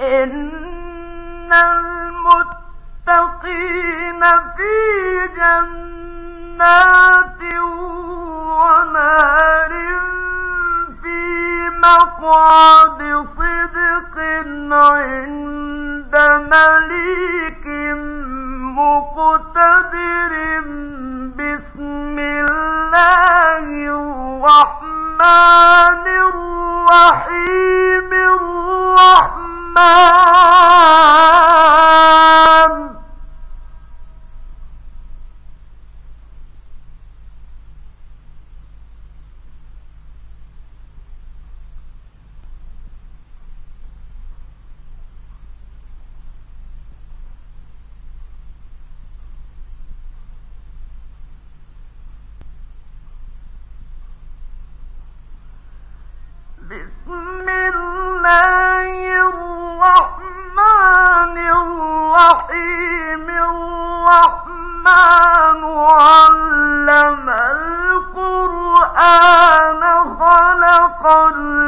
إن المتقين في جنات ونار في مقعد صدق عند مليك مقتدر بسم الله الرحمن الرحيم الرحمن بسم الله الرحمن الرحيم الرحمن علم القرآن خلق الإنسان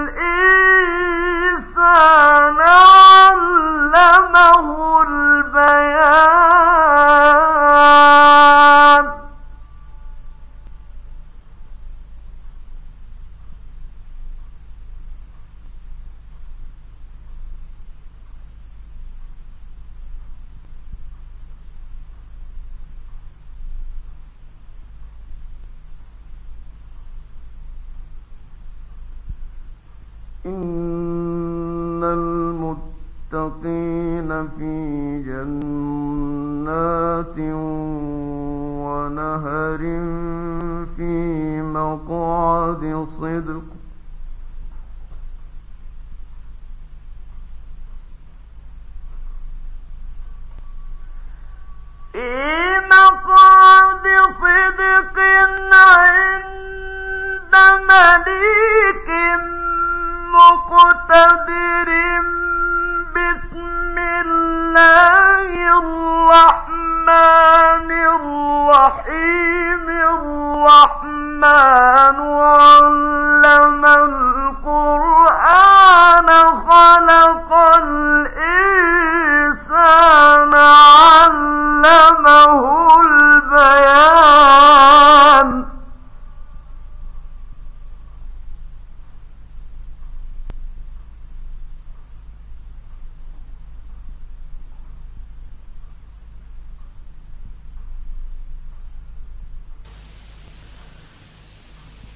إن المتقين في جنات ونهر في مقعد صدق في الرحمن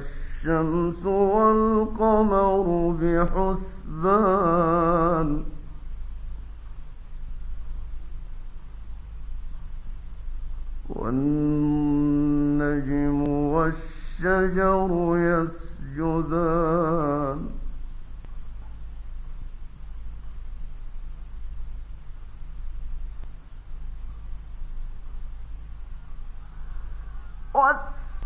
الشمس والقمر بحسبان. والنجم والشجر يسجدان. والسماء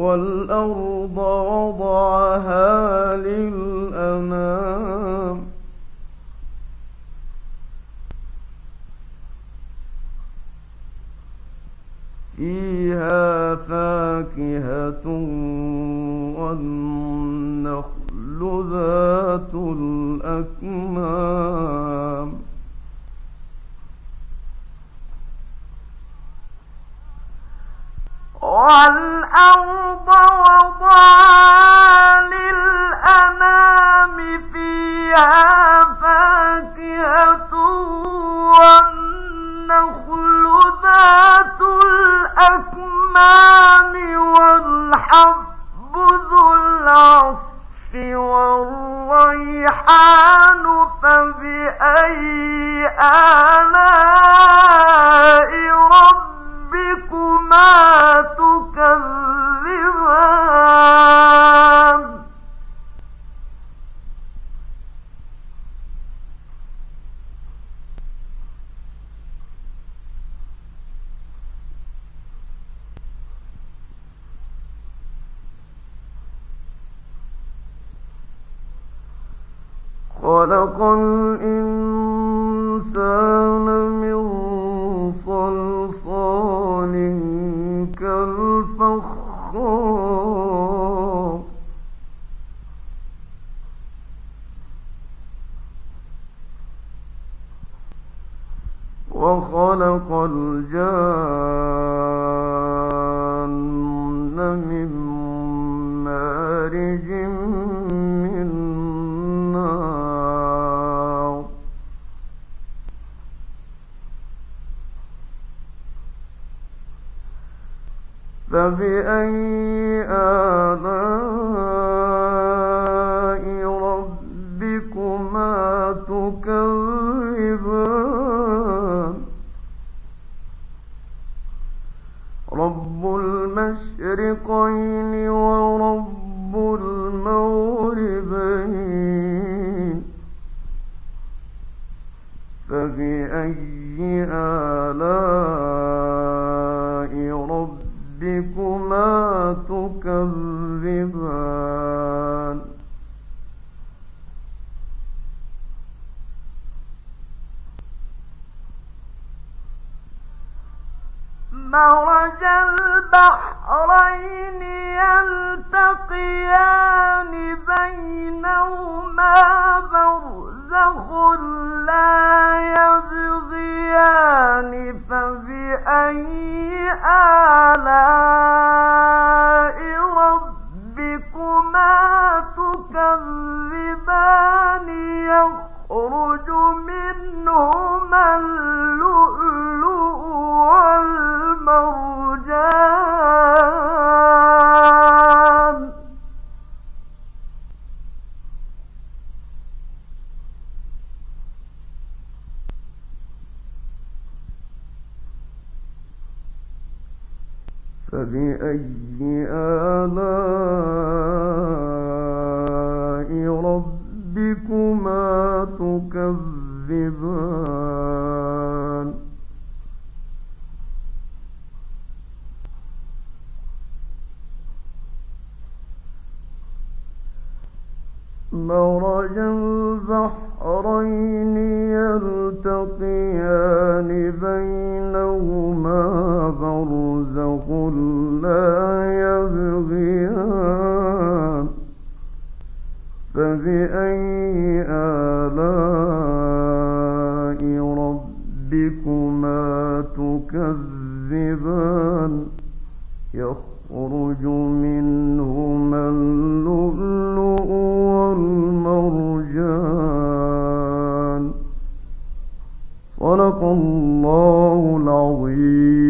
والأرض وضعها للأنام والأرض وضعها للأنام فيها خلق الإنسان من صلصال كالفخار. وخلق الجان من فبأي آلاء مرج البحرين يلتقيان بينهما برزخ لا يبغيان فبأي آلاء آلاء ربكما تكذبان؟ مرج البحرين يلتقيان تكذبان يخرج منهما اللؤلؤ والمرجان صدق الله العظيم